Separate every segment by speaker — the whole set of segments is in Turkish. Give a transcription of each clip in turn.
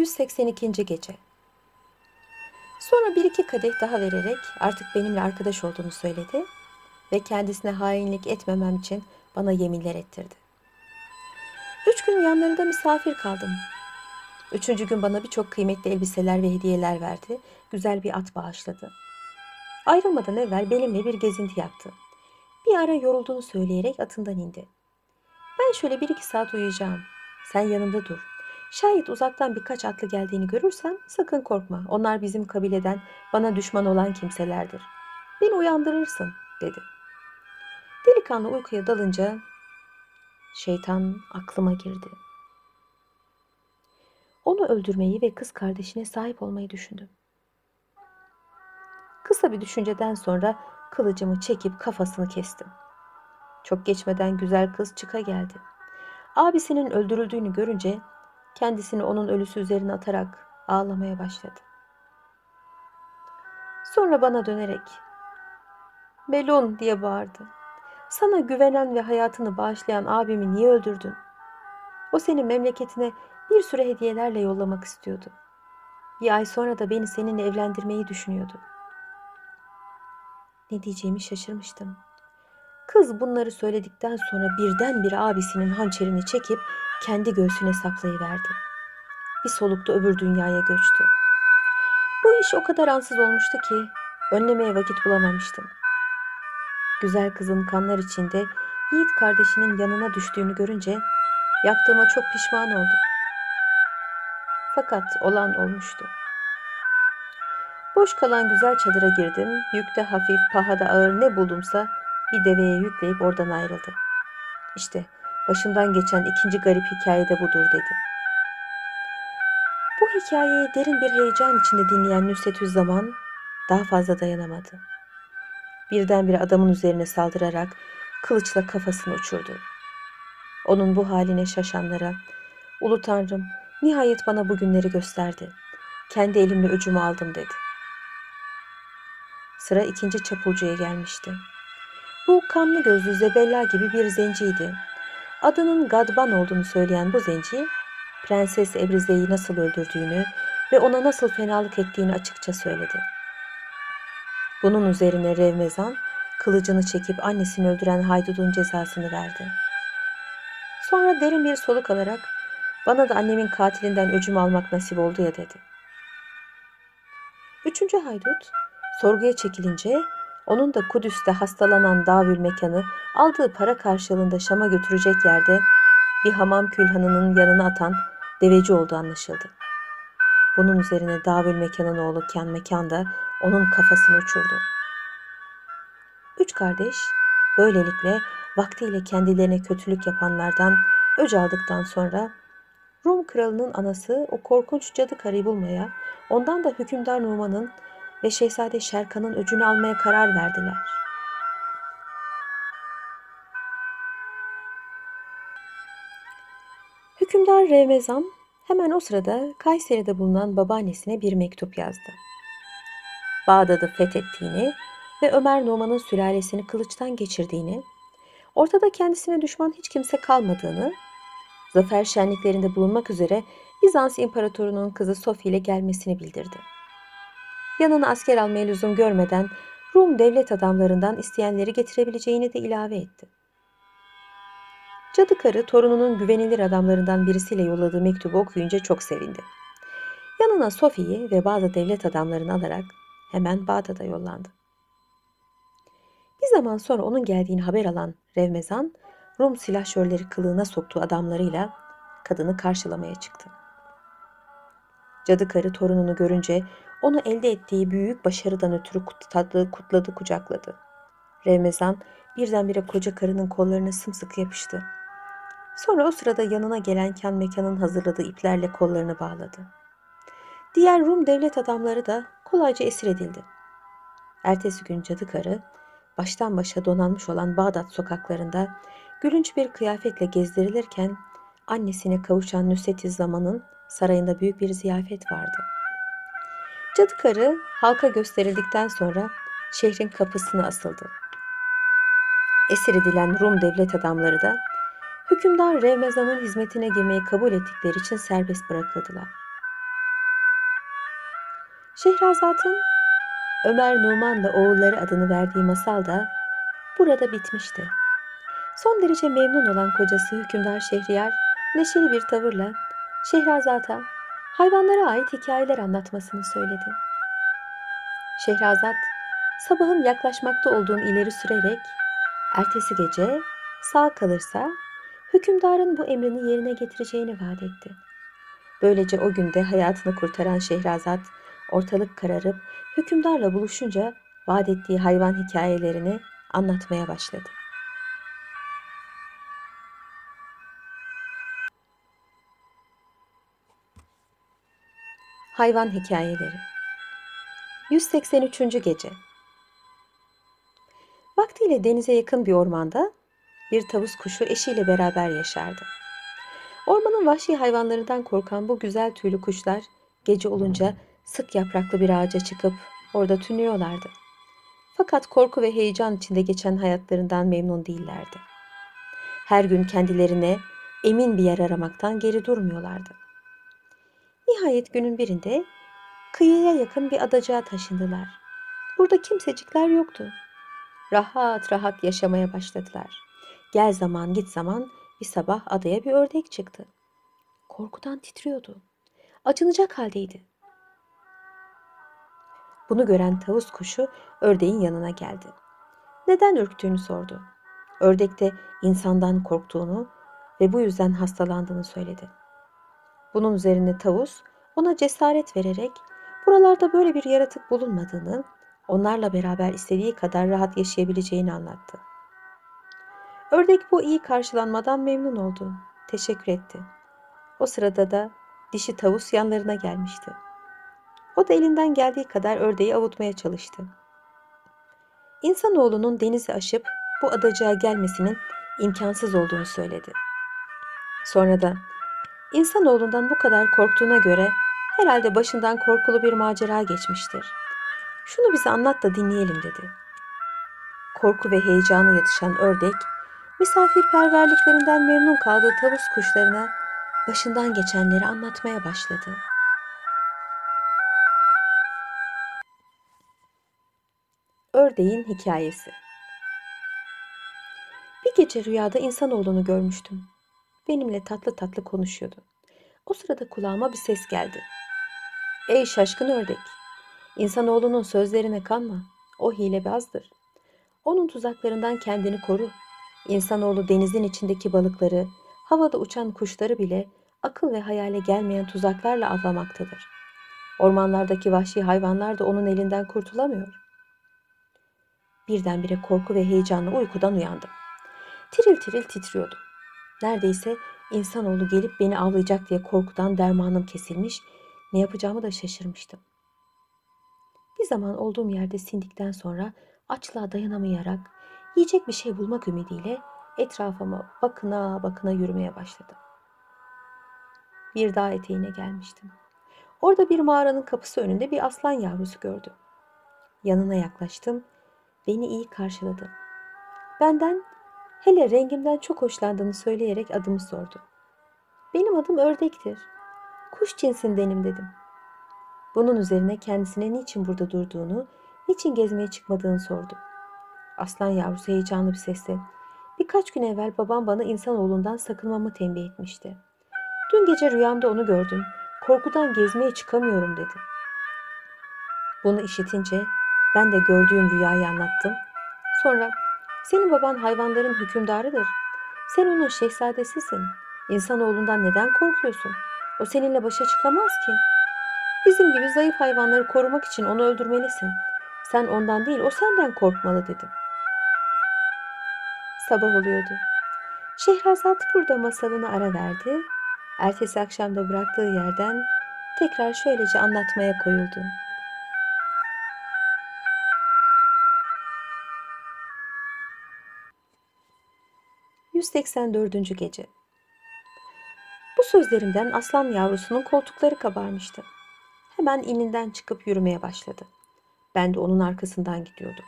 Speaker 1: 182. Gece Sonra bir iki kadeh daha vererek artık benimle arkadaş olduğunu söyledi ve kendisine hainlik etmemem için bana yeminler ettirdi. Üç gün yanlarında misafir kaldım. Üçüncü gün bana birçok kıymetli elbiseler ve hediyeler verdi. Güzel bir at bağışladı. Ayrılmadan evvel benimle bir gezinti yaptı. Bir ara yorulduğunu söyleyerek atından indi. Ben şöyle bir iki saat uyuyacağım. Sen yanımda dur. Şayet uzaktan birkaç atlı geldiğini görürsen sakın korkma. Onlar bizim kabileden bana düşman olan kimselerdir. Beni uyandırırsın dedi. Delikanlı uykuya dalınca şeytan aklıma girdi. Onu öldürmeyi ve kız kardeşine sahip olmayı düşündüm. Kısa bir düşünceden sonra kılıcımı çekip kafasını kestim. Çok geçmeden güzel kız çıka geldi. Abisinin öldürüldüğünü görünce kendisini onun ölüsü üzerine atarak ağlamaya başladı. Sonra bana dönerek Melun diye bağırdı. Sana güvenen ve hayatını bağışlayan abimi niye öldürdün? O seni memleketine bir sürü hediyelerle yollamak istiyordu. Bir ay sonra da beni seninle evlendirmeyi düşünüyordu. Ne diyeceğimi şaşırmıştım. Kız bunları söyledikten sonra birdenbire abisinin hançerini çekip kendi göğsüne saplayıverdi. Bir solukta öbür dünyaya göçtü. Bu iş o kadar ansız olmuştu ki önlemeye vakit bulamamıştım. Güzel kızın kanlar içinde Yiğit kardeşinin yanına düştüğünü görünce yaptığıma çok pişman oldum. Fakat olan olmuştu. Boş kalan güzel çadıra girdim. Yükte hafif, pahada ağır ne buldumsa bir deveye yükleyip oradan ayrıldı. İşte başımdan geçen ikinci garip hikaye de budur dedi. Bu hikayeyi derin bir heyecan içinde dinleyen Nusret Zaman daha fazla dayanamadı. Birdenbire adamın üzerine saldırarak kılıçla kafasını uçurdu. Onun bu haline şaşanlara, Ulu Tanrım nihayet bana bu günleri gösterdi. Kendi elimle öcümü aldım dedi. Sıra ikinci çapulcuya gelmişti. Bu kanlı gözlü Zebella gibi bir zenciydi. Adının Gadban olduğunu söyleyen bu zenci, Prenses Ebrize'yi nasıl öldürdüğünü ve ona nasıl fenalık ettiğini açıkça söyledi. Bunun üzerine Revmezan, kılıcını çekip annesini öldüren haydudun cezasını verdi. Sonra derin bir soluk alarak, bana da annemin katilinden öcümü almak nasip oldu ya dedi. Üçüncü haydut, sorguya çekilince onun da Kudüs'te hastalanan Davül Mekan'ı aldığı para karşılığında Şam'a götürecek yerde bir hamam külhanının yanına atan deveci olduğu anlaşıldı. Bunun üzerine Davül Mekan'ın oğlu Kyan Mekan da onun kafasını uçurdu. Üç kardeş böylelikle vaktiyle kendilerine kötülük yapanlardan öc aldıktan sonra Rum kralının anası o korkunç cadı karıyı bulmaya, ondan da hükümdar Numan'ın ve Şehzade Şerkan'ın öcünü almaya karar verdiler. Hükümdar Revmezan hemen o sırada Kayseri'de bulunan babaannesine bir mektup yazdı. Bağdat'ı fethettiğini ve Ömer Numan'ın sülalesini kılıçtan geçirdiğini, ortada kendisine düşman hiç kimse kalmadığını, zafer şenliklerinde bulunmak üzere Bizans İmparatorunun kızı Sofya ile gelmesini bildirdi. Yanına asker almaya lüzum görmeden Rum devlet adamlarından isteyenleri getirebileceğini de ilave etti. Cadı karı torununun güvenilir adamlarından birisiyle yolladığı mektubu okuyunca çok sevindi. Yanına Sofi'yi ve bazı devlet adamlarını alarak hemen Bağdat'a yollandı. Bir zaman sonra onun geldiğini haber alan Revmezan, Rum silahşörleri kılığına soktuğu adamlarıyla kadını karşılamaya çıktı. Cadı karı torununu görünce onu elde ettiği büyük başarıdan ötürü kutladı, kutladı kucakladı. Revmezan birdenbire koca karının kollarına sımsıkı yapıştı. Sonra o sırada yanına gelen kan mekanın hazırladığı iplerle kollarını bağladı. Diğer Rum devlet adamları da kolayca esir edildi. Ertesi gün cadı karı baştan başa donanmış olan Bağdat sokaklarında gülünç bir kıyafetle gezdirilirken annesine kavuşan Nusret Zaman'ın sarayında büyük bir ziyafet vardı. Cadı karı halka gösterildikten sonra şehrin kapısına asıldı. Esir edilen Rum devlet adamları da hükümdar Revmezan'ın hizmetine girmeyi kabul ettikleri için serbest bırakıldılar. Şehrazat'ın Ömer Numan'la oğulları adını verdiği masal da burada bitmişti. Son derece memnun olan kocası hükümdar Şehriyar neşeli bir tavırla Şehrazat'a hayvanlara ait hikayeler anlatmasını söyledi. Şehrazat sabahın yaklaşmakta olduğunu ileri sürerek ertesi gece sağ kalırsa hükümdarın bu emrini yerine getireceğini vaat etti. Böylece o günde hayatını kurtaran Şehrazat ortalık kararıp hükümdarla buluşunca vaat ettiği hayvan hikayelerini anlatmaya başladı. Hayvan Hikayeleri 183. Gece Vaktiyle denize yakın bir ormanda bir tavus kuşu eşiyle beraber yaşardı. Ormanın vahşi hayvanlarından korkan bu güzel tüylü kuşlar gece olunca sık yapraklı bir ağaca çıkıp orada tünüyorlardı. Fakat korku ve heyecan içinde geçen hayatlarından memnun değillerdi. Her gün kendilerine emin bir yer aramaktan geri durmuyorlardı. Nihayet günün birinde kıyıya yakın bir adacığa taşındılar. Burada kimsecikler yoktu. Rahat rahat yaşamaya başladılar. Gel zaman git zaman bir sabah adaya bir ördek çıktı. Korkudan titriyordu. Acınacak haldeydi. Bunu gören tavus kuşu ördeğin yanına geldi. Neden ürktüğünü sordu. Ördek de insandan korktuğunu ve bu yüzden hastalandığını söyledi. Bunun üzerine tavus ona cesaret vererek buralarda böyle bir yaratık bulunmadığını, onlarla beraber istediği kadar rahat yaşayabileceğini anlattı. Ördek bu iyi karşılanmadan memnun oldu. Teşekkür etti. O sırada da dişi tavus yanlarına gelmişti. O da elinden geldiği kadar ördeği avutmaya çalıştı. İnsanoğlunun denizi aşıp bu adacığa gelmesinin imkansız olduğunu söyledi. Sonra da insanoğlundan bu kadar korktuğuna göre herhalde başından korkulu bir macera geçmiştir. Şunu bize anlat da dinleyelim dedi. Korku ve heyecanı yatışan ördek, misafirperverliklerinden memnun kaldığı tavus kuşlarına başından geçenleri anlatmaya başladı. Ördeğin hikayesi Bir gece rüyada insanoğlunu görmüştüm. Benimle tatlı tatlı konuşuyordu. O sırada kulağıma bir ses geldi. Ey şaşkın ördek! İnsanoğlunun sözlerine kanma. O hilebazdır. Onun tuzaklarından kendini koru. İnsanoğlu denizin içindeki balıkları, havada uçan kuşları bile akıl ve hayale gelmeyen tuzaklarla avlamaktadır. Ormanlardaki vahşi hayvanlar da onun elinden kurtulamıyor. Birdenbire korku ve heyecanla uykudan uyandım. Tiril tiril titriyordum. Neredeyse insanoğlu gelip beni avlayacak diye korkudan dermanım kesilmiş, ne yapacağımı da şaşırmıştım. Bir zaman olduğum yerde sindikten sonra açlığa dayanamayarak yiyecek bir şey bulmak ümidiyle etrafıma bakına bakına yürümeye başladım. Bir dağ eteğine gelmiştim. Orada bir mağaranın kapısı önünde bir aslan yavrusu gördüm. Yanına yaklaştım. Beni iyi karşıladı. Benden hele rengimden çok hoşlandığını söyleyerek adımı sordu. Benim adım ördektir. Kuş cinsindenim dedim. Bunun üzerine kendisine niçin burada durduğunu, niçin gezmeye çıkmadığını sordu. Aslan yavrusu heyecanlı bir sesle Birkaç gün evvel babam bana insanoğlundan sakınmamı tembih etmişti. Dün gece rüyamda onu gördüm. Korkudan gezmeye çıkamıyorum dedi. Bunu işitince ben de gördüğüm rüyayı anlattım. Sonra senin baban hayvanların hükümdarıdır. Sen onun şehzadesisin. İnsanoğlundan neden korkuyorsun? O seninle başa çıkamaz ki. Bizim gibi zayıf hayvanları korumak için onu öldürmelisin. Sen ondan değil o senden korkmalı dedim. Sabah oluyordu. Şehrazat burada masalını ara verdi. Ertesi akşamda bıraktığı yerden tekrar şöylece anlatmaya koyuldu. ...184. Gece Bu sözlerimden aslan yavrusunun koltukları kabarmıştı. Hemen ininden çıkıp yürümeye başladı. Ben de onun arkasından gidiyordum.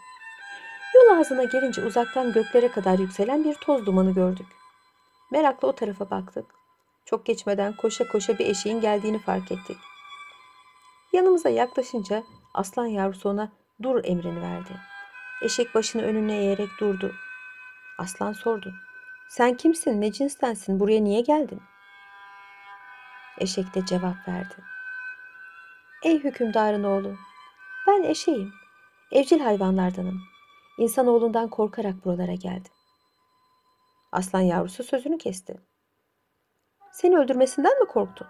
Speaker 1: Yol ağzına gelince uzaktan göklere kadar yükselen bir toz dumanı gördük. Merakla o tarafa baktık. Çok geçmeden koşa koşa bir eşeğin geldiğini fark ettik. Yanımıza yaklaşınca aslan yavrusu ona dur emrini verdi. Eşek başını önüne eğerek durdu. Aslan sordu. Sen kimsin, ne cinstensin, buraya niye geldin? Eşek de cevap verdi. Ey hükümdarın oğlu, ben eşeğim, evcil hayvanlardanım. İnsanoğlundan korkarak buralara geldim. Aslan yavrusu sözünü kesti. Seni öldürmesinden mi korktun?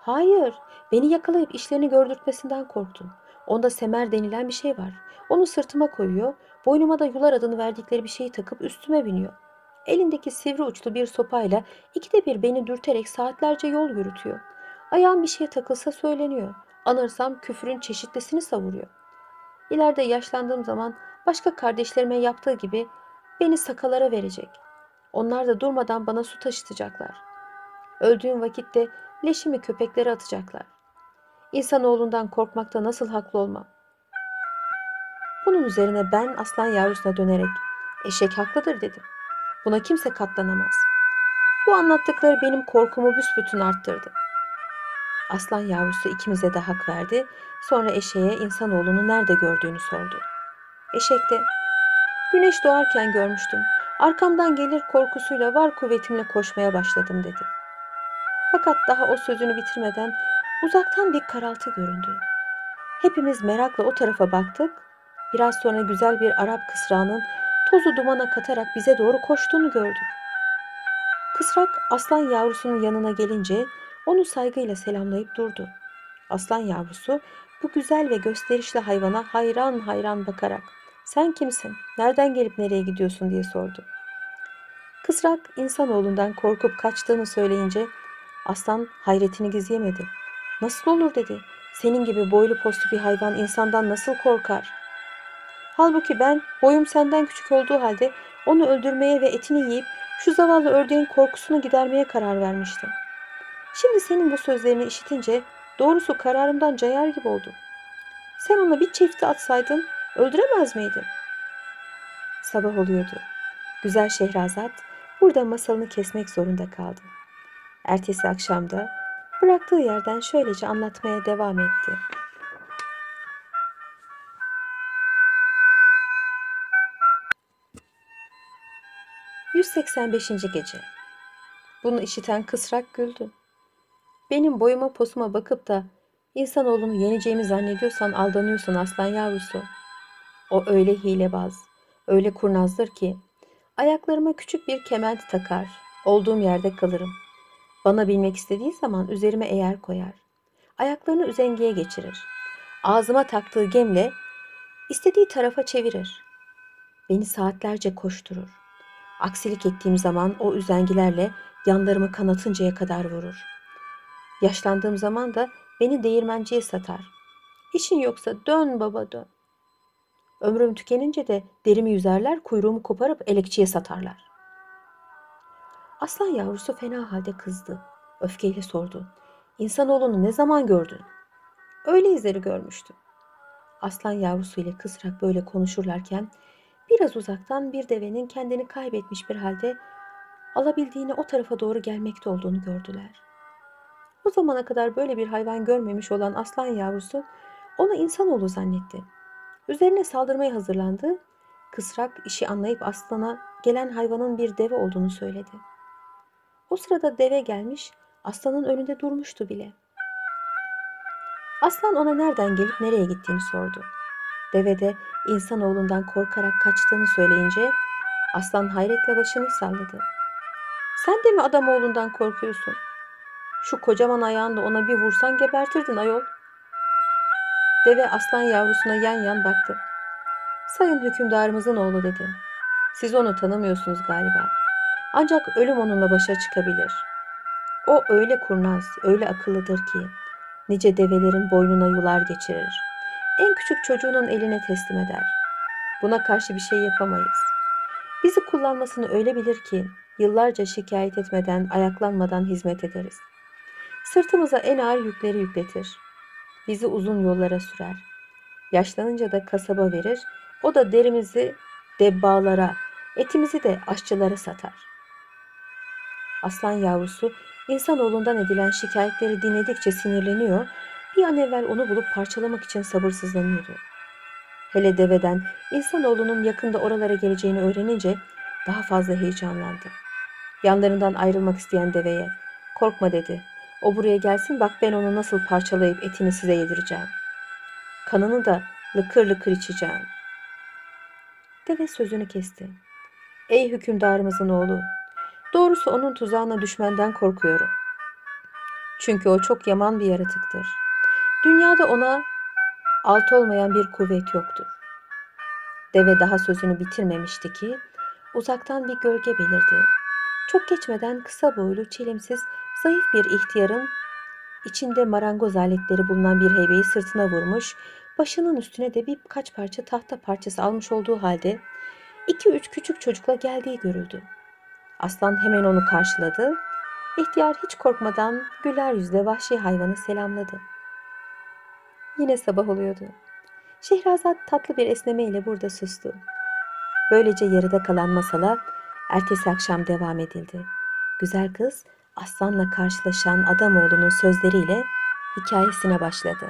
Speaker 1: Hayır, beni yakalayıp işlerini gördürtmesinden korktum. Onda semer denilen bir şey var. Onu sırtıma koyuyor, boynuma da yular adını verdikleri bir şeyi takıp üstüme biniyor. Elindeki sivri uçlu bir sopayla ikide bir beni dürterek saatlerce yol yürütüyor. Ayağım bir şeye takılsa söyleniyor. Anırsam küfürün çeşitlisini savuruyor. İleride yaşlandığım zaman başka kardeşlerime yaptığı gibi beni sakalara verecek. Onlar da durmadan bana su taşıtacaklar. Öldüğüm vakitte leşimi köpeklere atacaklar. İnsanoğlundan korkmakta nasıl haklı olmam? Bunun üzerine ben aslan yavrusuna dönerek eşek haklıdır dedim. Buna kimse katlanamaz. Bu anlattıkları benim korkumu büsbütün arttırdı. Aslan yavrusu ikimize de hak verdi. Sonra eşeğe insanoğlunu nerede gördüğünü sordu. Eşek de güneş doğarken görmüştüm. Arkamdan gelir korkusuyla var kuvvetimle koşmaya başladım dedi. Fakat daha o sözünü bitirmeden uzaktan bir karaltı göründü. Hepimiz merakla o tarafa baktık. Biraz sonra güzel bir Arap kısrağının tozu dumana katarak bize doğru koştuğunu gördük. Kısrak aslan yavrusunun yanına gelince onu saygıyla selamlayıp durdu. Aslan yavrusu bu güzel ve gösterişli hayvana hayran hayran bakarak "Sen kimsin? Nereden gelip nereye gidiyorsun?" diye sordu. Kısrak insanoğlundan korkup kaçtığını söyleyince aslan hayretini gizleyemedi. "Nasıl olur?" dedi. "Senin gibi boylu postlu bir hayvan insandan nasıl korkar?" Halbuki ben boyum senden küçük olduğu halde onu öldürmeye ve etini yiyip şu zavallı ördeğin korkusunu gidermeye karar vermiştim. Şimdi senin bu sözlerini işitince doğrusu kararımdan cayar gibi oldum. Sen ona bir çifti atsaydın öldüremez miydin? Sabah oluyordu. Güzel Şehrazat burada masalını kesmek zorunda kaldı. Ertesi akşamda bıraktığı yerden şöylece anlatmaya devam etti. ...185. Gece Bunu işiten kısrak güldü. Benim boyuma posuma bakıp da insanoğlunu yeneceğimi zannediyorsan aldanıyorsun aslan yavrusu. O öyle hilebaz, öyle kurnazdır ki ayaklarıma küçük bir kement takar, olduğum yerde kalırım. Bana bilmek istediği zaman üzerime eğer koyar. Ayaklarını üzengeye geçirir. Ağzıma taktığı gemle istediği tarafa çevirir. Beni saatlerce koşturur. Aksilik ettiğim zaman o üzengilerle yanlarımı kanatıncaya kadar vurur. Yaşlandığım zaman da beni değirmenciye satar. İşin yoksa dön baba dön. Ömrüm tükenince de derimi yüzerler, kuyruğumu koparıp elekçiye satarlar. Aslan yavrusu fena halde kızdı. Öfkeyle sordu. İnsanoğlunu ne zaman gördün? Öyle izleri görmüştüm. Aslan yavrusu ile kısrak böyle konuşurlarken biraz uzaktan bir devenin kendini kaybetmiş bir halde alabildiğine o tarafa doğru gelmekte olduğunu gördüler. O zamana kadar böyle bir hayvan görmemiş olan aslan yavrusu onu insanoğlu zannetti. Üzerine saldırmaya hazırlandı. Kısrak işi anlayıp aslana gelen hayvanın bir deve olduğunu söyledi. O sırada deve gelmiş, aslanın önünde durmuştu bile. Aslan ona nereden gelip nereye gittiğini sordu. Deve de insanoğlundan korkarak kaçtığını söyleyince aslan hayretle başını salladı. Sen de mi adam oğlundan korkuyorsun? Şu kocaman ayağınla ona bir vursan gebertirdin ayol. Deve aslan yavrusuna yan yan baktı. Sayın hükümdarımızın oğlu dedi. Siz onu tanımıyorsunuz galiba. Ancak ölüm onunla başa çıkabilir. O öyle kurnaz, öyle akıllıdır ki nice develerin boynuna yular geçirir. En küçük çocuğunun eline teslim eder. Buna karşı bir şey yapamayız. Bizi kullanmasını öyle bilir ki yıllarca şikayet etmeden, ayaklanmadan hizmet ederiz. Sırtımıza en ağır yükleri yükletir. Bizi uzun yollara sürer. Yaşlanınca da kasaba verir. O da derimizi debbağlara, etimizi de aşçılara satar. Aslan yavrusu insanoğlundan edilen şikayetleri dinledikçe sinirleniyor, bir an evvel onu bulup parçalamak için sabırsızlanıyordu. Hele deveden insanoğlunun yakında oralara geleceğini öğrenince daha fazla heyecanlandı. Yanlarından ayrılmak isteyen deveye korkma dedi. O buraya gelsin bak ben onu nasıl parçalayıp etini size yedireceğim. Kanını da lıkır lıkır içeceğim. Deve sözünü kesti. Ey hükümdarımızın oğlu, doğrusu onun tuzağına düşmenden korkuyorum. Çünkü o çok yaman bir yaratıktır. Dünyada ona alt olmayan bir kuvvet yoktur. Deve daha sözünü bitirmemişti ki uzaktan bir gölge belirdi. Çok geçmeden kısa boylu, çelimsiz, zayıf bir ihtiyarın içinde marangoz aletleri bulunan bir heybeyi sırtına vurmuş, başının üstüne de birkaç parça tahta parçası almış olduğu halde iki üç küçük çocukla geldiği görüldü. Aslan hemen onu karşıladı. İhtiyar hiç korkmadan güler yüzle vahşi hayvanı selamladı. Yine sabah oluyordu. Şehrazat tatlı bir esnemeyle burada sustu. Böylece yarıda kalan masala ertesi akşam devam edildi. Güzel kız aslanla karşılaşan adam oğlunun sözleriyle hikayesine başladı.